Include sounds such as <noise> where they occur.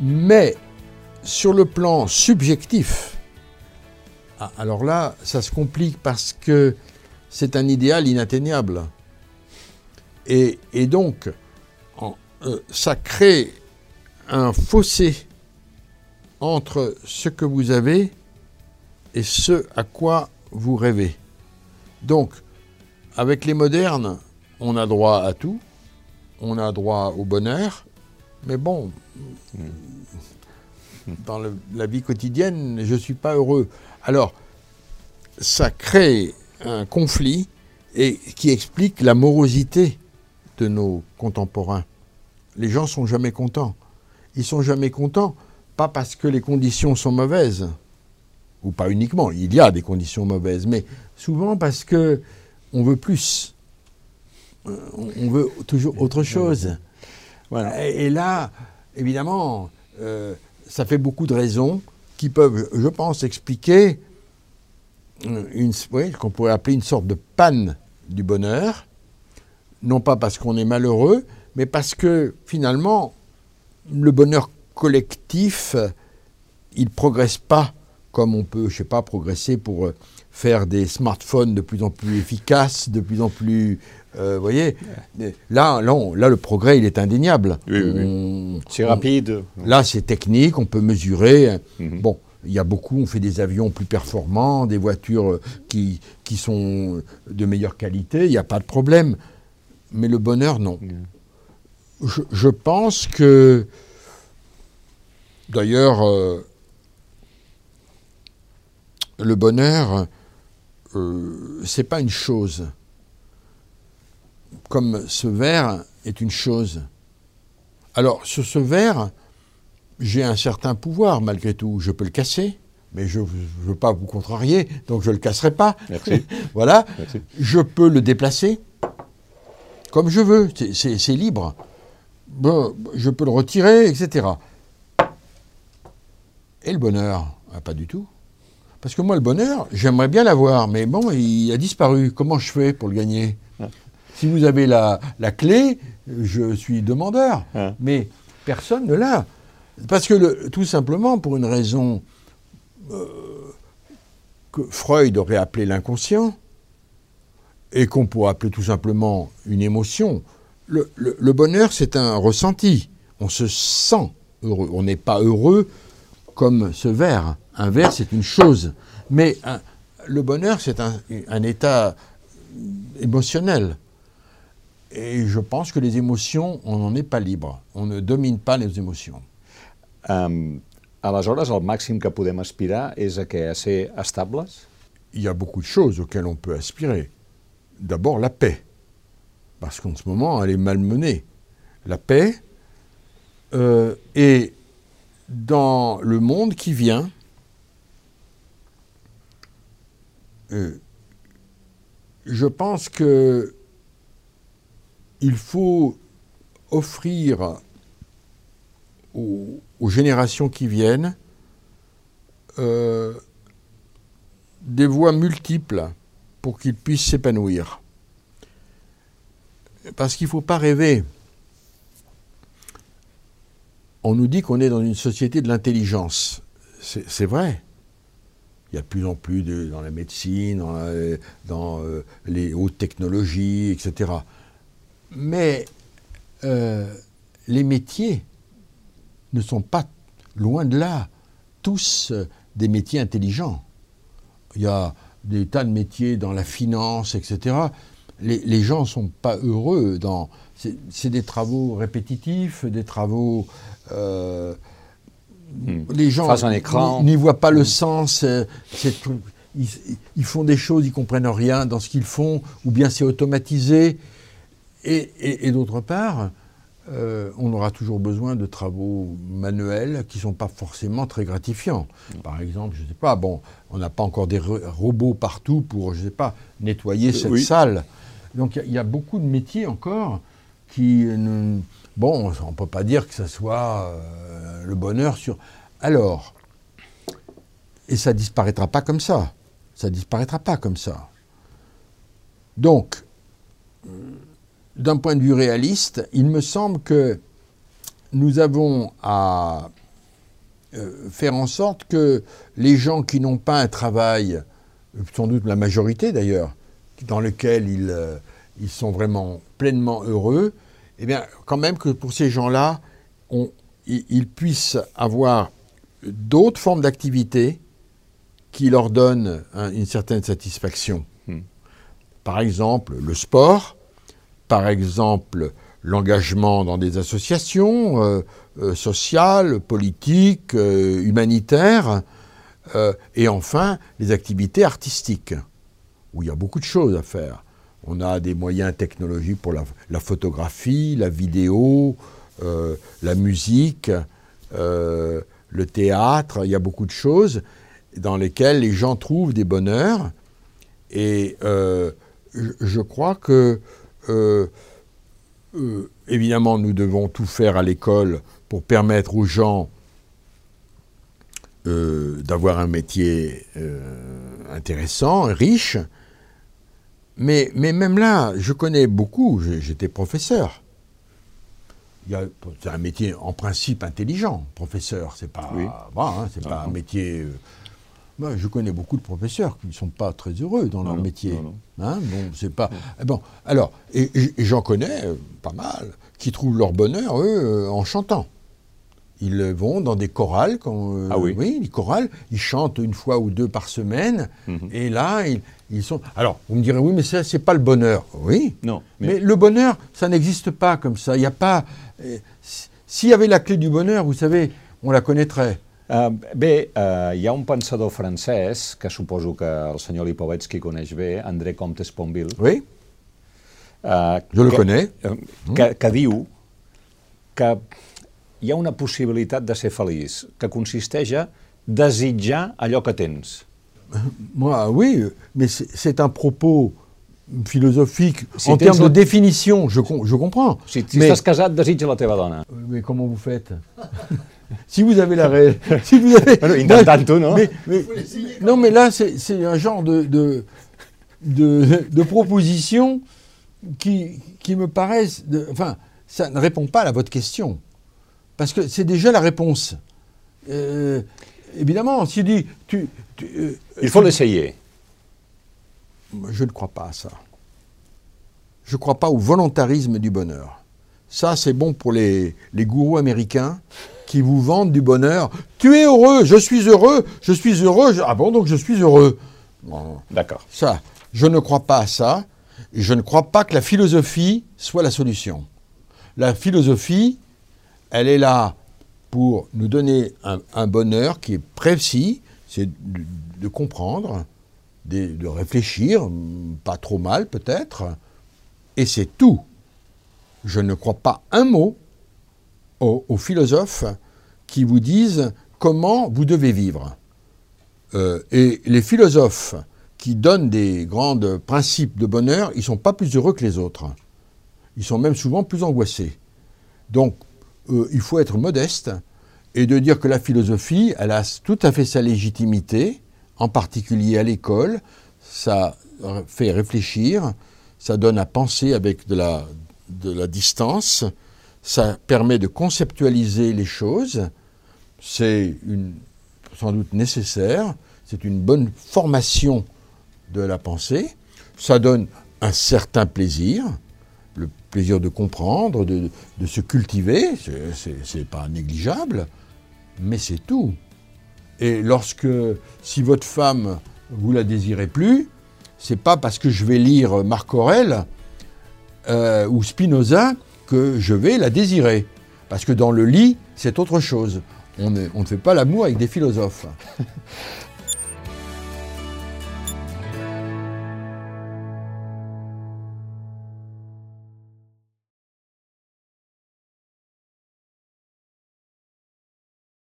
Mais sur le plan subjectif, ah, alors là, ça se complique parce que c'est un idéal inatteignable. Et, donc, euh, ça crée un fossé entre ce que vous avez et ce à quoi vous rêvez. Donc, avec les modernes, on a droit à tout, on a droit au bonheur, mais bon, dans la vie quotidienne, je ne suis pas heureux. Alors, ça crée un conflit et qui explique la morosité de nos contemporains. Les gens sont jamais contents. Ils sont jamais contents, pas parce que les conditions sont mauvaises, ou pas uniquement. Il y a des conditions mauvaises, mais souvent parce que on veut plus. Euh, on veut toujours autre chose. Et, là, évidemment, euh, ça fait beaucoup de raisons qui peuvent, je pense, expliquer une, qu'on pourrait appeler une sorte de panne du bonheur, non pas parce qu'on est malheureux, mais parce que finalement, le bonheur collectif, il ne progresse pas comme on peut, je sais pas, progresser pour euh, faire des smartphones de plus en plus efficaces, de plus en plus... Euh, vous voyez là, là, là, le progrès, il est indéniable. c'est rapide. Là, c'est technique, on peut mesurer. Mhm. Bon, il y a beaucoup, on fait des avions plus performants, des voitures euh, qui, qui sont de meilleure qualité, il n'y a pas de problème. Mais le bonheur, non. Je, pense que, d'ailleurs, le bonheur, euh, c'est pas une chose. Comme ce verre est une chose. Alors, sur ce verre, j'ai un certain pouvoir malgré tout. Je peux le casser, mais je ne veux pas vous contrarier, donc je ne le casserai pas. Merci. <laughs> voilà. Je peux le déplacer comme je veux, c'est libre. Bon, je peux le retirer, etc. Et le bonheur? Ah, Pas du tout. Parce que moi, le bonheur, j'aimerais bien l'avoir, mais bon, il a disparu. Comment je fais pour le gagner? Si vous avez la, clé, je suis demandeur. Mais personne ne l'a. Parce que tout simplement, pour une raison euh, que Freud aurait appelé l'inconscient, et qu'on pourrait appeler tout simplement une émotion, le, le bonheur, c'est un ressenti. On se sent heureux. On n'est pas heureux comme ce verre. Un verre, c'est une chose. Mais le bonheur, c'est un, état émotionnel. Et je pense que les émotions, on n'en est pas libre. On ne domine pas les émotions. Um, aleshores, el màxim que podem aspirar és a, que, a ser estables? Il y a beaucoup de choses auxquelles on peut aspirer. D'abord, la paix. Parce qu'en ce moment, elle est malmenée. La paix. Euh, et dans le monde qui vient, euh, je pense que il faut offrir aux, générations qui viennent euh, des voies multiples pour qu'ils puissent s'épanouir. Parce qu'il ne faut pas rêver. On nous dit qu'on est dans une société de l'intelligence. C'est vrai. Il y a de plus en plus dans la médecine, dans, euh, les hautes technologies, etc. Mais euh, les métiers ne sont pas, loin de là, tous euh, des métiers intelligents. Il y a des tas de métiers dans la finance, etc. Les, gens ne sont pas heureux dans... C'est des travaux répétitifs, des travaux... Hmm. Les gens n'y voient pas le hmm. sens. Euh, ils, font des choses, ils comprennent rien dans ce qu'ils font, ou bien c'est automatisé. Et, d'autre part, euh, on aura toujours besoin de travaux manuels qui ne sont pas forcément très gratifiants. Hmm. Par exemple, je ne sais pas, bon, on n'a pas encore des robots partout pour, je sais pas, nettoyer cette salle. Donc il y, a beaucoup de métiers encore qui ne, Bon, on ne peut pas dire que ce soit euh, le bonheur sur. Alors, et ça ne disparaîtra pas comme ça. Ça ne disparaîtra pas comme ça. Donc, d'un point de vue réaliste, il me semble que nous avons à euh, faire en sorte que les gens qui n'ont pas un travail, sans doute la majorité d'ailleurs, dans lequel ils, euh, ils sont vraiment pleinement heureux, eh bien, quand même que pour ces gens-là, ils puissent avoir d'autres formes d'activité qui leur donnent une certaine satisfaction. Hmm. Par exemple, le sport, par exemple, l'engagement dans des associations euh, euh, sociales, politiques, euh, humanitaires, et enfin les activités artistiques, où il y a beaucoup de choses à faire. On a des moyens technologiques pour la, photographie, la vidéo, la musique, le théâtre, il y a beaucoup de choses dans lesquelles les gens trouvent des bonheurs. Et je, crois que évidemment, nous devons tout faire à l'école pour permettre aux gens euh, d'avoir un métier euh, intéressant, riche. Mais, mais, même là, je connais beaucoup, j'étais professeur. C'est un métier en principe intelligent, professeur. C'est pas, hein, c'est pas un métier moi, je connais beaucoup de professeurs qui ne sont pas très heureux dans leur métier. Hein, bon, c'est pas. Eh bon, alors, et, j'en connais euh, pas mal qui trouvent leur bonheur, eux, euh, en chantant. Ils vont dans des chorales, quand, euh, ah oui. oui, les chorales, ils chantent une fois ou deux par semaine, mhm. et là, ils, sont. Alors, vous me direz, oui, mais ça, c'est pas le bonheur. Oui. Non. Mais, le bonheur, ça n'existe pas comme ça. Il n'y a pas. S'il y avait la clé du bonheur, vous savez, on la connaîtrait. Bé, uh, hi ha un pensador francès, que suposo que el senyor Lipovetsky coneix bé, André Comte Sponville. Oui, uh, jo el connais. Que, que diu que hi ha una possibilitat de ser feliç, que consisteix a desitjar allò que tens. <laughs> Moi, oui, mais c'est un propos philosophique, si en termes de définition, je, je comprends. Si, si mais... estàs casat, desitja la teva dona. Mais comment vous faites <laughs> si vous avez la réelle. <laughs> Si vous avez, non mais, mais, Non, mais là, c'est un genre de, de, de, de proposition qui, qui me paraissent. De, enfin, ça ne répond pas à votre question. Parce que c'est déjà la réponse. Euh, évidemment, si dit. Tu, euh, Il faut l'essayer. Je ne crois pas à ça. Je ne crois pas au volontarisme du bonheur. Ça, c'est bon pour les, les gourous américains qui vous vendent du bonheur. Tu es heureux, je suis heureux, je suis heureux. Ah bon, donc je suis heureux. D'accord. Ça, je ne crois pas à ça. Je ne crois pas que la philosophie soit la solution. La philosophie, elle est là pour nous donner un, bonheur qui est précis, c'est de, comprendre, de, réfléchir, pas trop mal peut-être, et c'est tout. Je ne crois pas un mot aux, philosophes qui vous disent comment vous devez vivre. Euh, et les philosophes qui donnent des grands principes de bonheur, ils ne sont pas plus heureux que les autres. Ils sont même souvent plus angoissés. Donc, euh, il faut être modeste et de dire que la philosophie, elle a tout à fait sa légitimité, en particulier à l'école. Ça fait réfléchir, ça donne à penser avec de la, de la distance, ça permet de conceptualiser les choses, c'est sans doute nécessaire, c'est une bonne formation de la pensée, ça donne un certain plaisir, le plaisir de comprendre, de, se cultiver, c'est pas négligeable, mais c'est tout. Et lorsque, si votre femme, vous la désirez plus, c'est pas parce que je vais lire Marc Aurel euh, ou Spinoza que je vais la désirer. Parce que dans le lit, c'est autre chose. On ne, fait pas l'amour avec des philosophes. <laughs>